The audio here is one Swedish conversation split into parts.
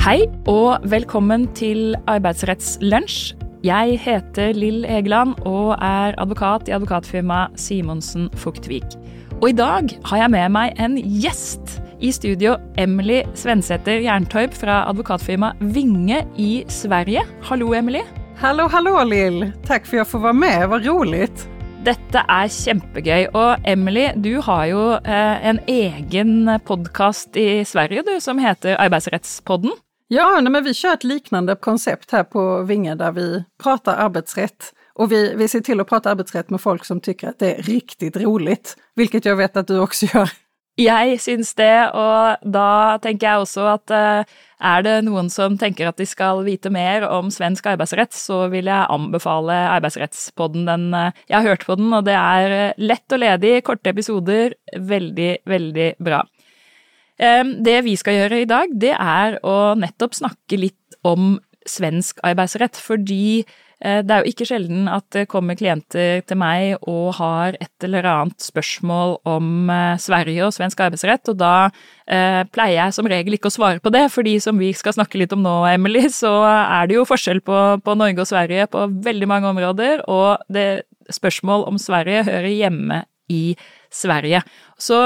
Hei og velkommen til Arbeidsrettslunsj. Jeg heter Lill Egeland og er advokat i advokatfirmaet Simonsen Fugtvik. Og i dag har jeg med meg en gjest i studio. Emily Svensæter Jerntorp fra advokatfirmaet Vinge i Sverige. Hallo, Emily. Hallå, hallå Lill! Tack för jag får vara med, vad roligt! Dette er kjempegøy. Og Emily, du har jo eh, en egen podkast i Sverige du, som heter Arbeidsrettspodden. Ja, nej, men vi kör ett liknande koncept här på Vinge där vi pratar arbetsrätt. Och vi, vi ser till att prata arbetsrätt med folk som tycker att det är riktigt roligt, vilket jag vet att du också gör. Jag syns det, och då tänker jag också att eh, är det någon som tänker att de ska veta mer om svensk arbetsrätt så vill jag anbefala arbetsrättspodden. Den, eh, jag har hört på den, och det är eh, lätt och ledig, korta episoder. väldigt, väldigt bra. Det vi skal gjøre i dag, det er å nettopp snakke litt om svensk arbeidsrett, fordi eh, det er jo ikke sjelden at det eh, kommer klienter til meg og har et eller annet spørsmål om eh, Sverige og svensk arbeidsrett, og da pleier jeg som regel ikke å svare på det, fordi som vi skal snakke litt om nå, Emily, så er det jo forskjell på, på Norge og Sverige på veldig mange områder, og det spørsmål om Sverige hører hjemme i Sverige. Så,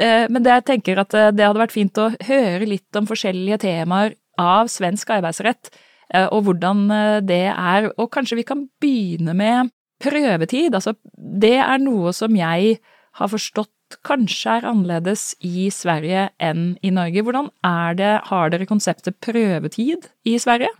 eh, men det jeg tenker at eh, det hadde vært fint å høre litt om forskjellige temaer av svensk arbeidsrett, eh, og hvordan eh, det er. Og kanskje vi kan begynne med prøvetid. Altså, det er noe som jeg har forstått kanskje er annerledes i Sverige enn i Norge. Hvordan er det, har dere konseptet prøvetid i Sverige?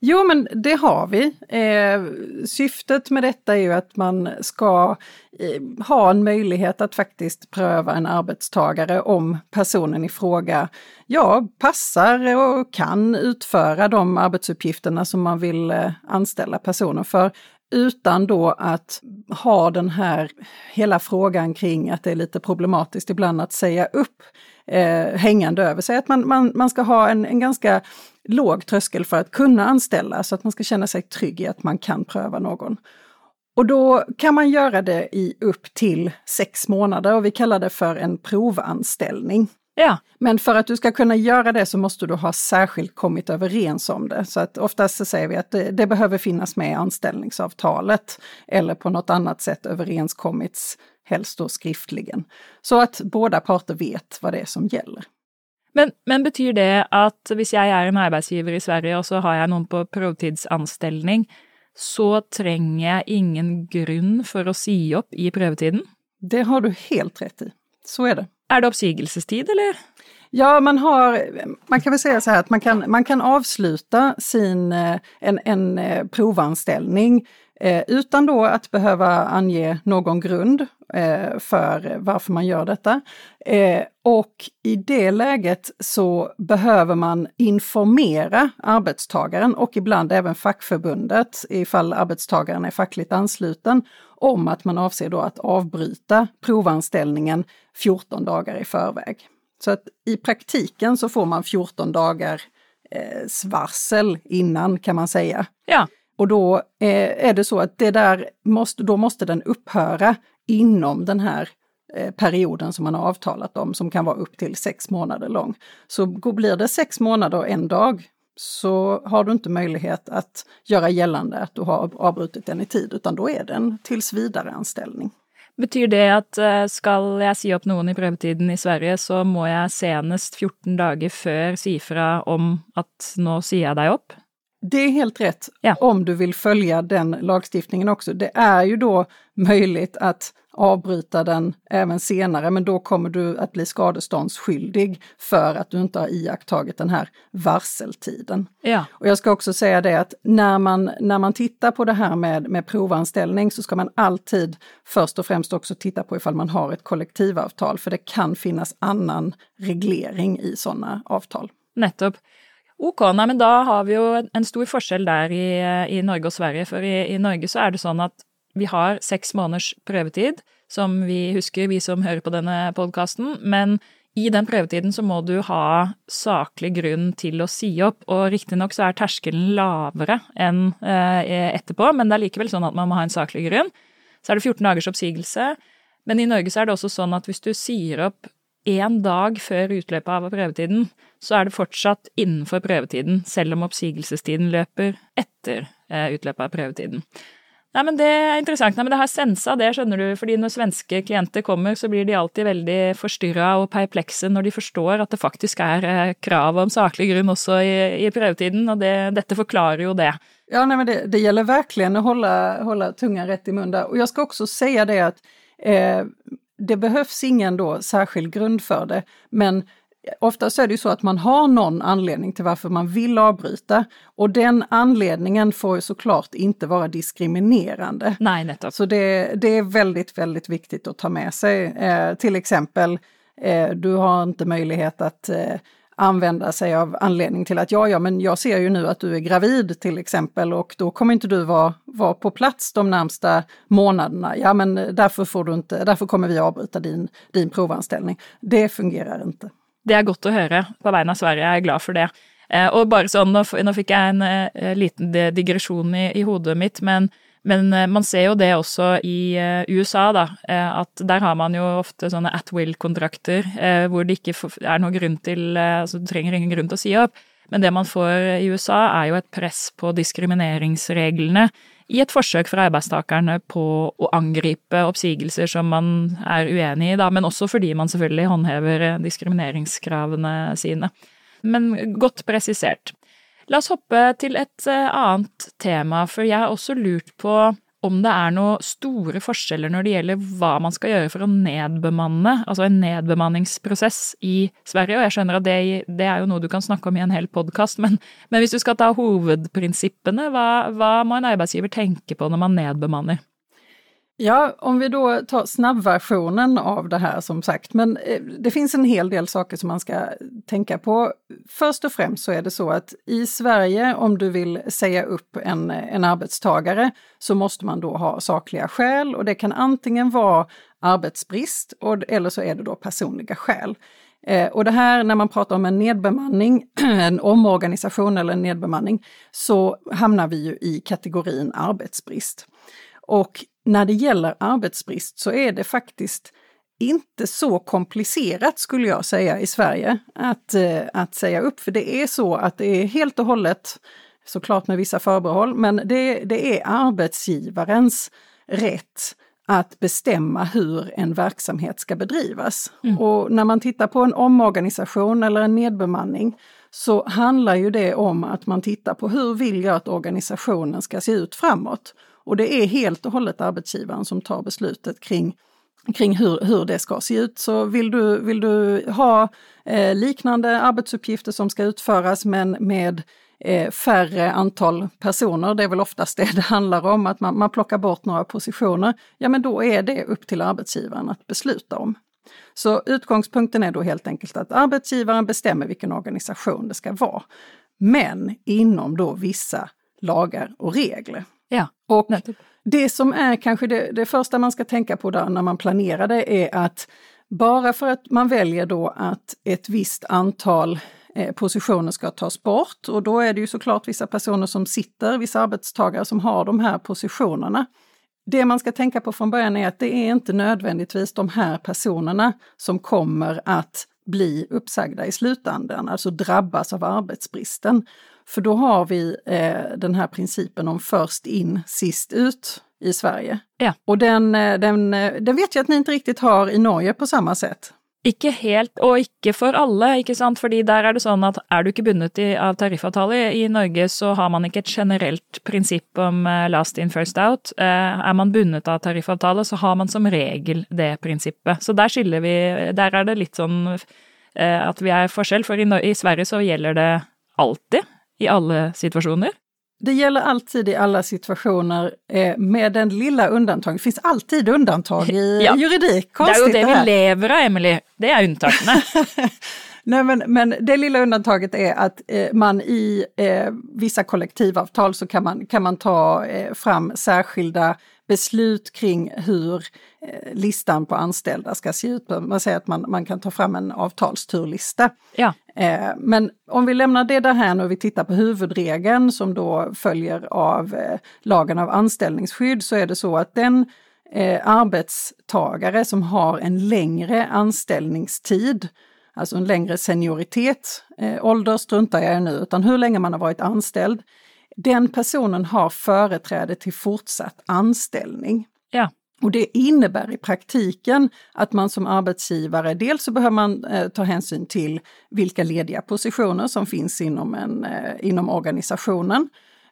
Jo, men det har vi. Eh, syftet med detta är ju att man ska eh, ha en möjlighet att faktiskt pröva en arbetstagare om personen i fråga ja, passar och kan utföra de arbetsuppgifterna som man vill eh, anställa personen för utan då att ha den här hela frågan kring att det är lite problematiskt ibland att säga upp eh, hängande över sig. Att man, man, man ska ha en, en ganska låg tröskel för att kunna anställa så att man ska känna sig trygg i att man kan pröva någon. Och då kan man göra det i upp till sex månader och vi kallar det för en provanställning. Ja. Men för att du ska kunna göra det så måste du ha särskilt kommit överens om det. Så att oftast så säger vi att det, det behöver finnas med i anställningsavtalet eller på något annat sätt överenskommits, helst då skriftligen. Så att båda parter vet vad det är som gäller. Men, men betyr det at hvis jeg er en arbeidsgiver i Sverige, og så har jeg noen på prøvetidsanstelling, så trenger jeg ingen grunn for å si opp i prøvetiden? Det har du helt rätt i. Så är det. Er det oppsigelsestid, eller? Ja, man har, man kan väl säga så här att man kan, man kan avsluta sin, eh, en, en eh, provanställning eh, utan då att behöva ange någon grund eh, för varför man gör detta. Eh, och i det läget så behöver man informera arbetstagaren och ibland även fackförbundet, ifall arbetstagaren är fackligt ansluten, om att man avser då att avbryta provanställningen 14 dagar i förväg. Så att i praktiken så får man 14 dagar eh, varsel innan kan man säga. Ja. Och då eh, är det så att det där måste, då måste den upphöra inom den här eh, perioden som man har avtalat om, som kan vara upp till sex månader lång. Så blir det sex månader och en dag så har du inte möjlighet att göra gällande att du har avbrutit den i tid, utan då är det en tills vidare anställning. Betyder det att eh, ska jag säga upp någon i prövotiden i Sverige, så må jag senast 14 dagar före si om att nu säger jag dig upp? Det är helt rätt Ja. om du vill följa den lagstiftningen också. Det är ju då möjligt att avbryta den även senare, men då kommer du att bli skadeståndsskyldig för att du inte har iakttagit den här varseltiden. Ja. Och jag ska också säga det att när man, när man tittar på det här med, med provanställning så ska man alltid först och främst också titta på ifall man har ett kollektivavtal, för det kan finnas annan reglering i sådana avtal. Nettopp. Ok, nei, men da har vi jo en stor forskjell der i, i Norge og Sverige. For i, i Norge så er det sånn at vi har seks måneders prøvetid, som vi husker, vi som hører på denne podkasten. Men i den prøvetiden så må du ha saklig grunn til å si opp, og riktignok så er terskelen lavere enn eh, etterpå, men det er likevel sånn at man må ha en saklig grunn. Så er det 14 dagers oppsigelse, men i Norge så er det også sånn at hvis du sier opp en dag før utløpet av prøvetiden, så er det fortsatt innenfor prøvetiden, selv om oppsigelsestiden løper etter eh, utløpet av prøvetiden. Nei, men Det er interessant. Nei, men det har sensa det, skjønner du. fordi når svenske klienter kommer, så blir de alltid veldig forstyrra og perplekse når de forstår at det faktisk er eh, krav om saklig grunn også i, i prøvetiden, og det, dette forklarer jo det. Ja, nej, men det, det gäller verkligen att hålla, hålla tungan rätt i mun där. Och jag ska också säga det att eh, det behövs ingen då särskild grund för det, men Ofta så är det ju så att man har någon anledning till varför man vill avbryta och den anledningen får ju såklart inte vara diskriminerande. Nej, nettopp. Så det, det är väldigt, väldigt viktigt att ta med sig. Eh, till exempel, eh, du har inte möjlighet att eh, använda sig av anledning till att ja, ja, men jag ser ju nu att du är gravid till exempel och då kommer inte du vara, vara på plats de närmsta månaderna. Ja, men därför, får du inte, därför kommer vi avbryta din, din provanställning. Det fungerar inte. Det är gott att höra på vegne av Sverige, jag är glad för det. Eh, bara så, nu fick jag en eh, eh, liten digression i, i, huvudet mitt, men, men eh, man ser jo det også i eh, USA, da. Eh, at der har man jo ofte sånne at will-kontrakter hvor det ikke er noen grunn til Altså du trenger ingen grunn til å si opp. Men det man får i USA, er jo et press på diskrimineringsreglene i et forsøk fra arbeidstakerne på å angripe oppsigelser som man er uenig i, da, men også fordi man selvfølgelig håndhever diskrimineringskravene sine. Men godt presisert. La oss hoppe til et eh, annet tema, for jeg har også lurt på om det er noen store forskjeller når det gjelder hva man skal gjøre for å nedbemanne, altså en nedbemanningsprosess i Sverige. Og jeg skjønner at det, det er jo noe du kan snakke om i en hel podkast, men, men, hvis du skal ta hovedprinsippene, hva, hva må en arbeidsgiver tenke på når man nedbemanner? Ja, om vi då tar snabbversionen av det här som sagt, men eh, det finns en hel del saker som man ska tänka på. Först och främst så är det så att i Sverige, om du vill säga upp en, en arbetstagare, så måste man då ha sakliga skäl och det kan antingen vara arbetsbrist och, eller så är det då personliga skäl. Eh, och det här när man pratar om en nedbemanning, en omorganisation eller en nedbemanning, så hamnar vi ju i kategorin arbetsbrist. Och när det gäller arbetsbrist så är det faktiskt inte så komplicerat skulle jag säga i Sverige att, eh, att säga upp. För det är så att det är helt och hållet, såklart med vissa förbehåll, men det, det är arbetsgivarens rätt att bestämma hur en verksamhet ska bedrivas. Mm. Och när man tittar på en omorganisation eller en nedbemanning så handlar ju det om att man tittar på hur vill jag att organisationen ska se ut framåt? Och det är helt och hållet arbetsgivaren som tar beslutet kring kring hur, hur det ska se ut. Så vill du, vill du ha eh, liknande arbetsuppgifter som ska utföras men med eh, färre antal personer, det är väl oftast det det handlar om, att man, man plockar bort några positioner, ja men då är det upp till arbetsgivaren att besluta om. Så utgångspunkten är då helt enkelt att arbetsgivaren bestämmer vilken organisation det ska vara. Men inom då vissa lagar och regler. Ja, och det som är kanske det, det första man ska tänka på där när man planerar det är att bara för att man väljer då att ett visst antal eh, positioner ska tas bort och då är det ju såklart vissa personer som sitter, vissa arbetstagare som har de här positionerna. Det man ska tänka på från början är att det är inte nödvändigtvis de här personerna som kommer att bli uppsagda i slutändan, alltså drabbas av arbetsbristen. För då har vi eh, den här principen om först in, sist ut i Sverige. Ja. Och den, eh, den, eh, den vet jag att ni inte riktigt har i Norge på samma sätt. Ikke helt, og ikke for alle, ikke sant. Fordi der er det sånn at er du ikke bundet i, av tariffavtale i Norge, så har man ikke et generelt prinsipp om eh, last in, first out. Eh, er man bundet av tariffavtale, så har man som regel det prinsippet. Så der skiller vi Der er det litt sånn eh, at vi er forskjell, for i, i Sverige så gjelder det alltid i alla situationer? Det gäller alltid i alla situationer eh, med den lilla undantag. Det finns alltid undantag i ja. juridik. Konstigt det är ju det vi lever av, Emelie. Det är undantagna. Nej, men, men det lilla undantaget är att eh, man i eh, vissa kollektivavtal så kan man, kan man ta eh, fram särskilda beslut kring hur eh, listan på anställda ska se ut. Man säger att man, man kan ta fram en avtalsturlista. Ja. Eh, men om vi lämnar det där här nu och vi tittar på huvudregeln som då följer av eh, lagen av anställningsskydd så är det så att den arbetstagare som har en längre anställningstid, alltså en längre senioritet, eh, ålder struntar jag i nu, utan hur länge man har varit anställd, den personen har företräde till fortsatt anställning. Ja. Och det innebär i praktiken att man som arbetsgivare, dels så behöver man eh, ta hänsyn till vilka lediga positioner som finns inom, en, eh, inom organisationen.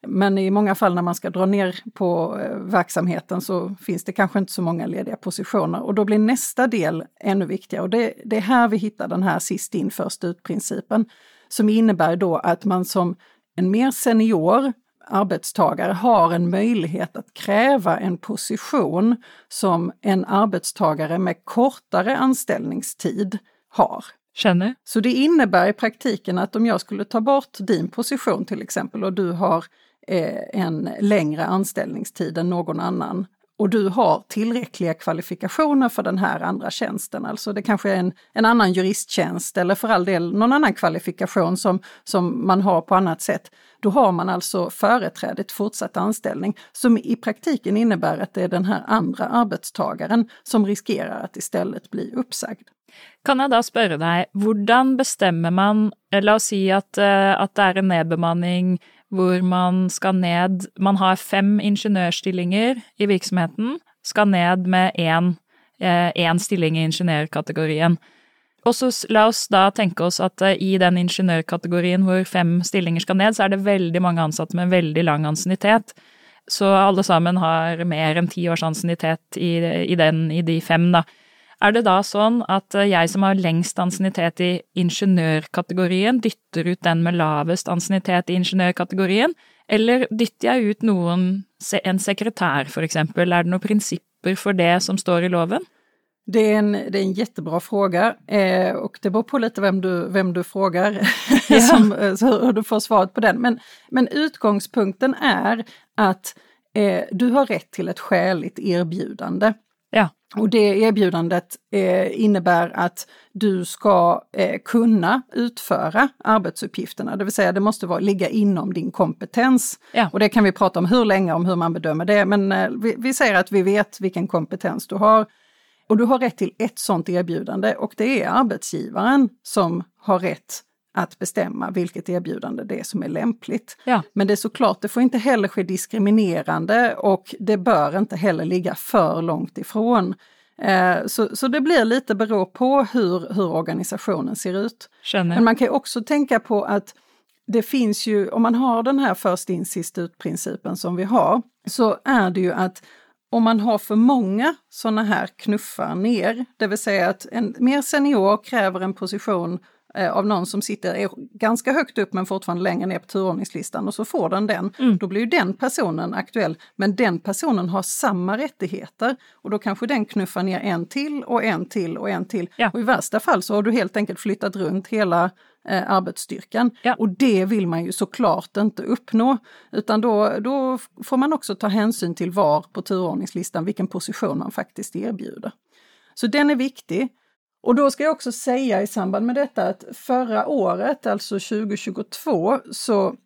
Men i många fall när man ska dra ner på eh, verksamheten så finns det kanske inte så många lediga positioner och då blir nästa del ännu viktigare och det, det är här vi hittar den här sist in först ut-principen som innebär då att man som en mer senior arbetstagare har en möjlighet att kräva en position som en arbetstagare med kortare anställningstid har. Känner. Så det innebär i praktiken att om jag skulle ta bort din position till exempel och du har eh, en längre anställningstid än någon annan och du har tillräckliga kvalifikationer för den här andra tjänsten, alltså det kanske är en, en annan juristtjänst eller för all del någon annan kvalifikation som, som man har på annat sätt, då har man alltså företräde till fortsatt anställning som i praktiken innebär att det är den här andra arbetstagaren som riskerar att istället bli uppsagd. Kan jag då fråga dig, hur bestämmer man, låt oss säga att, eh, att det är en nedbemanning hvor man skal ned Man har fem ingeniørstillinger i virksomheten, skal ned med én, én eh, stilling i ingeniørkategorien. Og så la oss da tenke oss at eh, i den ingeniørkategorien hvor fem stillinger skal ned, så er det veldig mange ansatte med veldig lang ansiennitet. Så alle sammen har mer enn ti års ansiennitet i, i, i de fem, da. Er det da sånn at eh, jeg som har lengst ansiennitet i ingeniørkategorien, dytter ut den med lavest ansiennitet i ingeniørkategorien, eller dytter jeg ut noen, en sekretær for eksempel, er det noen prinsipper for det som står i loven? Det är, en, det är en jättebra fråga eh, och det beror på lite vem du, vem du frågar, ja. som, eh, så hur du får svaret på den. Men, men utgångspunkten är att eh, du har rätt till ett skäligt erbjudande. Och det erbjudandet eh, innebär att du ska eh, kunna utföra arbetsuppgifterna, det vill säga det måste vara, ligga inom din kompetens. Ja. Och det kan vi prata om hur länge, om hur man bedömer det, men eh, vi, vi säger att vi vet vilken kompetens du har. Och du har rätt till ett sådant erbjudande och det är arbetsgivaren som har rätt att bestämma vilket erbjudande det är som är lämpligt. Ja. Men det är såklart, det får inte heller ske diskriminerande och det bör inte heller ligga för långt ifrån. Eh, så, så det blir lite beror på hur, hur organisationen ser ut. Känner. Men man kan också tänka på att det finns ju, om man har den här först in sist ut principen som vi har, så är det ju att om man har för många sådana här knuffar ner, det vill säga att en mer senior kräver en position av någon som sitter ganska högt upp men fortfarande längre ner på turordningslistan och så får den den. Mm. Då blir ju den personen aktuell, men den personen har samma rättigheter och då kanske den knuffar ner en till och en till och en till. Ja. Och i värsta fall så har du helt enkelt flyttat runt hela eh, arbetsstyrkan. Ja. Och det vill man ju såklart inte uppnå, utan då, då får man också ta hänsyn till var på turordningslistan, vilken position man faktiskt erbjuder. Så den är viktig. Och då ska jag också säga i samband med detta att förra året, alltså 2022, så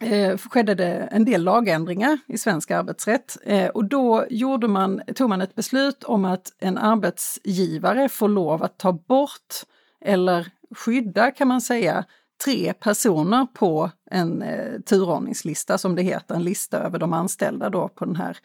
eh, skedde det en del lagändringar i svensk arbetsrätt eh, och då gjorde man, tog man ett beslut om att en arbetsgivare får lov att ta bort eller skydda kan man säga tre personer på en eh, turordningslista som det heter, en lista över de anställda då på den här,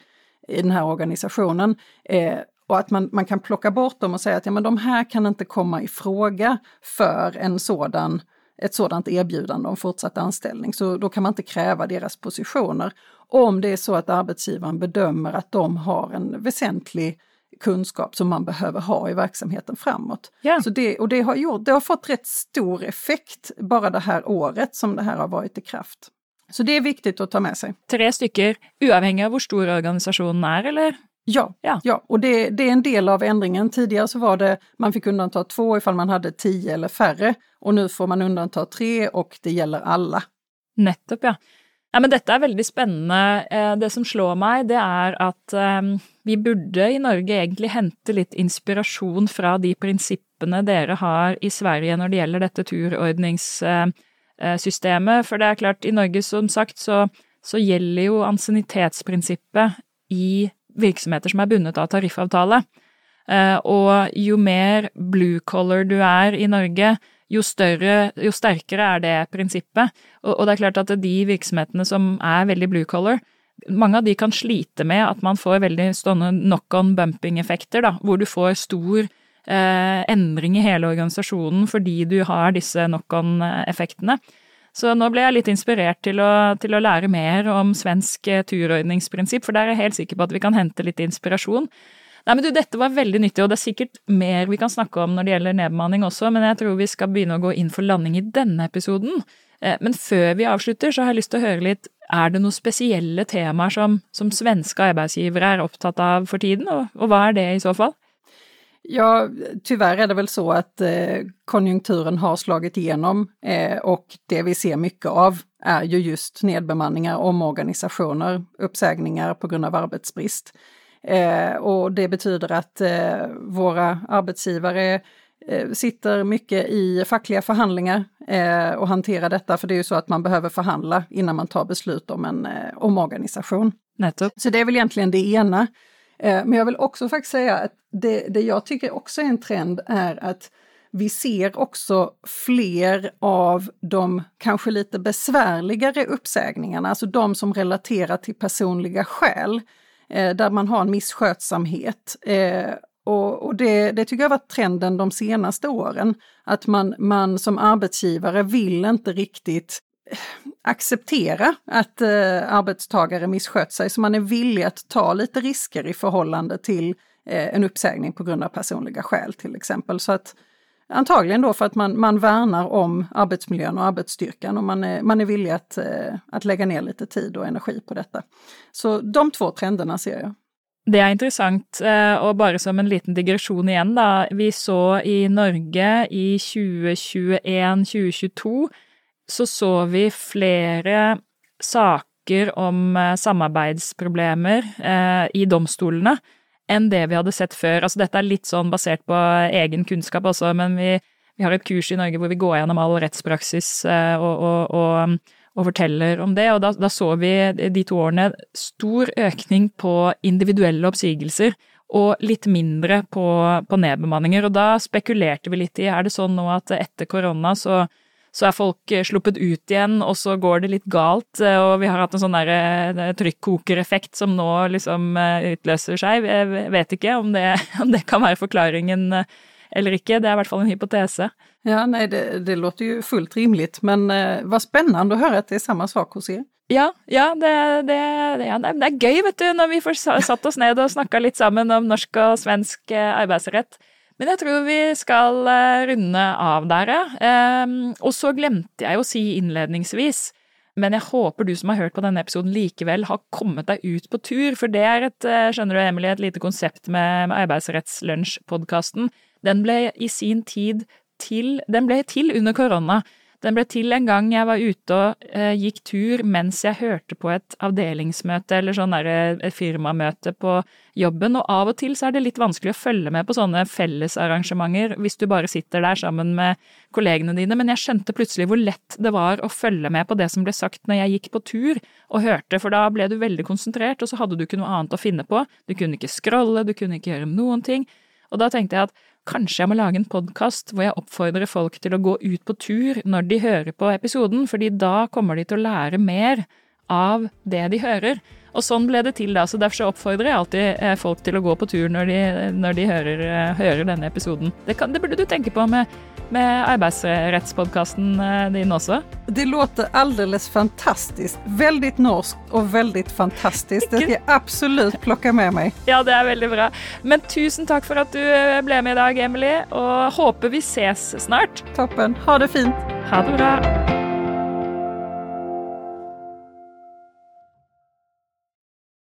i den här organisationen. Eh, och att man, man kan plocka bort dem och säga att ja, men de här kan inte komma i fråga för en sådan, ett sådant erbjudande om fortsatt anställning. Så då kan man inte kräva deras positioner. Om det är så att arbetsgivaren bedömer att de har en väsentlig kunskap som man behöver ha i verksamheten framåt. Ja. Så det, och det har, gjort, det har fått rätt stor effekt bara det här året som det här har varit i kraft. Så det är viktigt att ta med sig. Tre stycken, oavhängigt av hur stor organisationen är eller? Ja, ja. ja. och det, det, är en del av ändringen. Tidigare så var det, man fick undanta två ifall man hade tio eller färre och nu får man undanta tre och det gäller alla. Nettopp, ja. Ja, men dette er veldig spennende. Eh, det som slår meg, det er at um, vi burde i Norge egentlig hente litt inspirasjon fra de prinsippene dere har i Sverige når det gjelder dette turordningssystemet. For det er klart, i Norge som sagt så, så gjelder jo ansiennitetsprinsippet i virksomheter som er bundet av tariffavtale. Eh, og jo mer blue collar du er i Norge, jo større, jo sterkere er det prinsippet. Og, og det er klart at de virksomhetene som er veldig blue collar, mange av de kan slite med at man får veldig stående knock-on bumping-effekter, da, hvor du får stor eh, endring i hele organisasjonen fordi du har disse knock-on-effektene. Eh, så nå ble jeg litt inspirert til å, til å lære mer om svensk eh, turordningsprinsipp, for der er jeg helt sikker på at vi kan hente litt inspirasjon. Nei, men du, dette var veldig nyttig, og det er sikkert mer vi kan snakke om når det gjelder nedbemanning også, men jeg tror vi skal begynne å gå inn for landing i denne episoden. Eh, men før vi avslutter, så har jeg lyst til å høre litt, er det noen spesielle temaer som, som svenske arbeidsgivere er opptatt av for tiden, og, og hva er det i så fall? Ja, tyvärr är det väl så att eh, konjunkturen har slagit igenom eh, och det vi ser mycket av är ju just nedbemanningar, omorganisationer, uppsägningar på grund av arbetsbrist. Eh, och det betyder att eh, våra arbetsgivare eh, sitter mycket i fackliga förhandlingar eh, och hanterar detta, för det är ju så att man behöver förhandla innan man tar beslut om en omorganisation. Så det är väl egentligen det ena. Eh, men jag vill också faktiskt säga att det, det jag tycker också är en trend är att vi ser också fler av de kanske lite besvärligare uppsägningarna, alltså de som relaterar till personliga skäl, eh, där man har en misskötsamhet. Eh, och, och det, det, tycker jag har varit trenden de senaste åren, att man, man som arbetsgivare vill inte riktigt acceptera att eh, arbetstagare misskött sig, så man är villig att ta lite risker i förhållande till eh, en uppsägning på grund av personliga skäl till exempel. Så att Antagligen då för att man, man värnar om arbetsmiljön och arbetsstyrkan och man är, man är villig att, eh, att lägga ner lite tid och energi på detta. Så de två trenderna ser jag. Det är intressant, eh, och bara som en liten digresjon igjen, da. Vi så i Norge i 2021-2022 så så vi flere saker om samarbetsproblem samarbeidsproblemer eh, i domstolene enn det vi hadde sett før. Altså dette er litt sånn basert på eh, egen kunnskap også, men vi, vi har et kurs i Norge hvor vi går gjennom all rettspraksis eh, og, og, og, og, forteller om det, og da, da så vi de to årene stor økning på individuelle oppsigelser og litt mindre på, på nedbemanninger. Og da spekulerte vi litt i er det sånn nå at etter korona så så er folk eh, sluppet ut igjen, og så går det litt galt. Eh, og vi har hatt en sånn der eh, trykkokereffekt som nå liksom utløser seg. Jeg vet ikke om det, om det kan være forklaringen eller ikke. Det er i hvert fall en hypotese. Ja, nei, det, det låter jo fullt rimelig, men uh, vad spännande å høre at det er samme sak hos dere. Ja, ja, det, det, ja, det, er gøy, vet du, når vi får satt oss ned og snakka litt sammen om norsk og svensk arbeidsrett. Men jeg tror vi skal eh, runde av der, ja. Ehm, og så glemte jeg å si innledningsvis, men jeg håper du som har hørt på denne episoden likevel har kommet deg ut på tur, for det er et, eh, skjønner du Emily, et lite konsept med, med Arbeidsrettslunsj-podkasten. Den ble i sin tid til, den ble til under korona. Den ble til en gang jeg var ute og eh, gikk tur mens jeg hørte på et avdelingsmøte eller sånn derre eh, firmamøte på jobben, og av og til så er det litt vanskelig å følge med på sånne fellesarrangementer hvis du bare sitter der sammen med kollegene dine, men jeg skjønte plutselig hvor lett det var å følge med på det som ble sagt når jeg gikk på tur og hørte, for da ble du veldig konsentrert, og så hadde du ikke noe annet å finne på, du kunne ikke scrolle, du kunne ikke gjøre noen ting, og da tenkte jeg at Kanskje jeg må lage en podkast hvor jeg oppfordrer folk til å gå ut på tur når de hører på episoden, fordi da kommer de til å lære mer av det de hører. Og sånn ble det til da, så derfor så oppfordrer jeg alltid eh, folk til å gå på tur når de, når de hører, eh, hører, denne episoden. Det, kan, det, burde du tenke på med, med arbeidsrettspodkasten eh, din også. Det låter alldeles fantastisk. Veldig norsk og veldig fantastisk. Det skal jeg absolutt plukke med meg. Ja, det er veldig bra. Men tusen takk for at du ble med i dag, Emily, og håper vi ses snart. Toppen. Ha det fint. Ha det bra.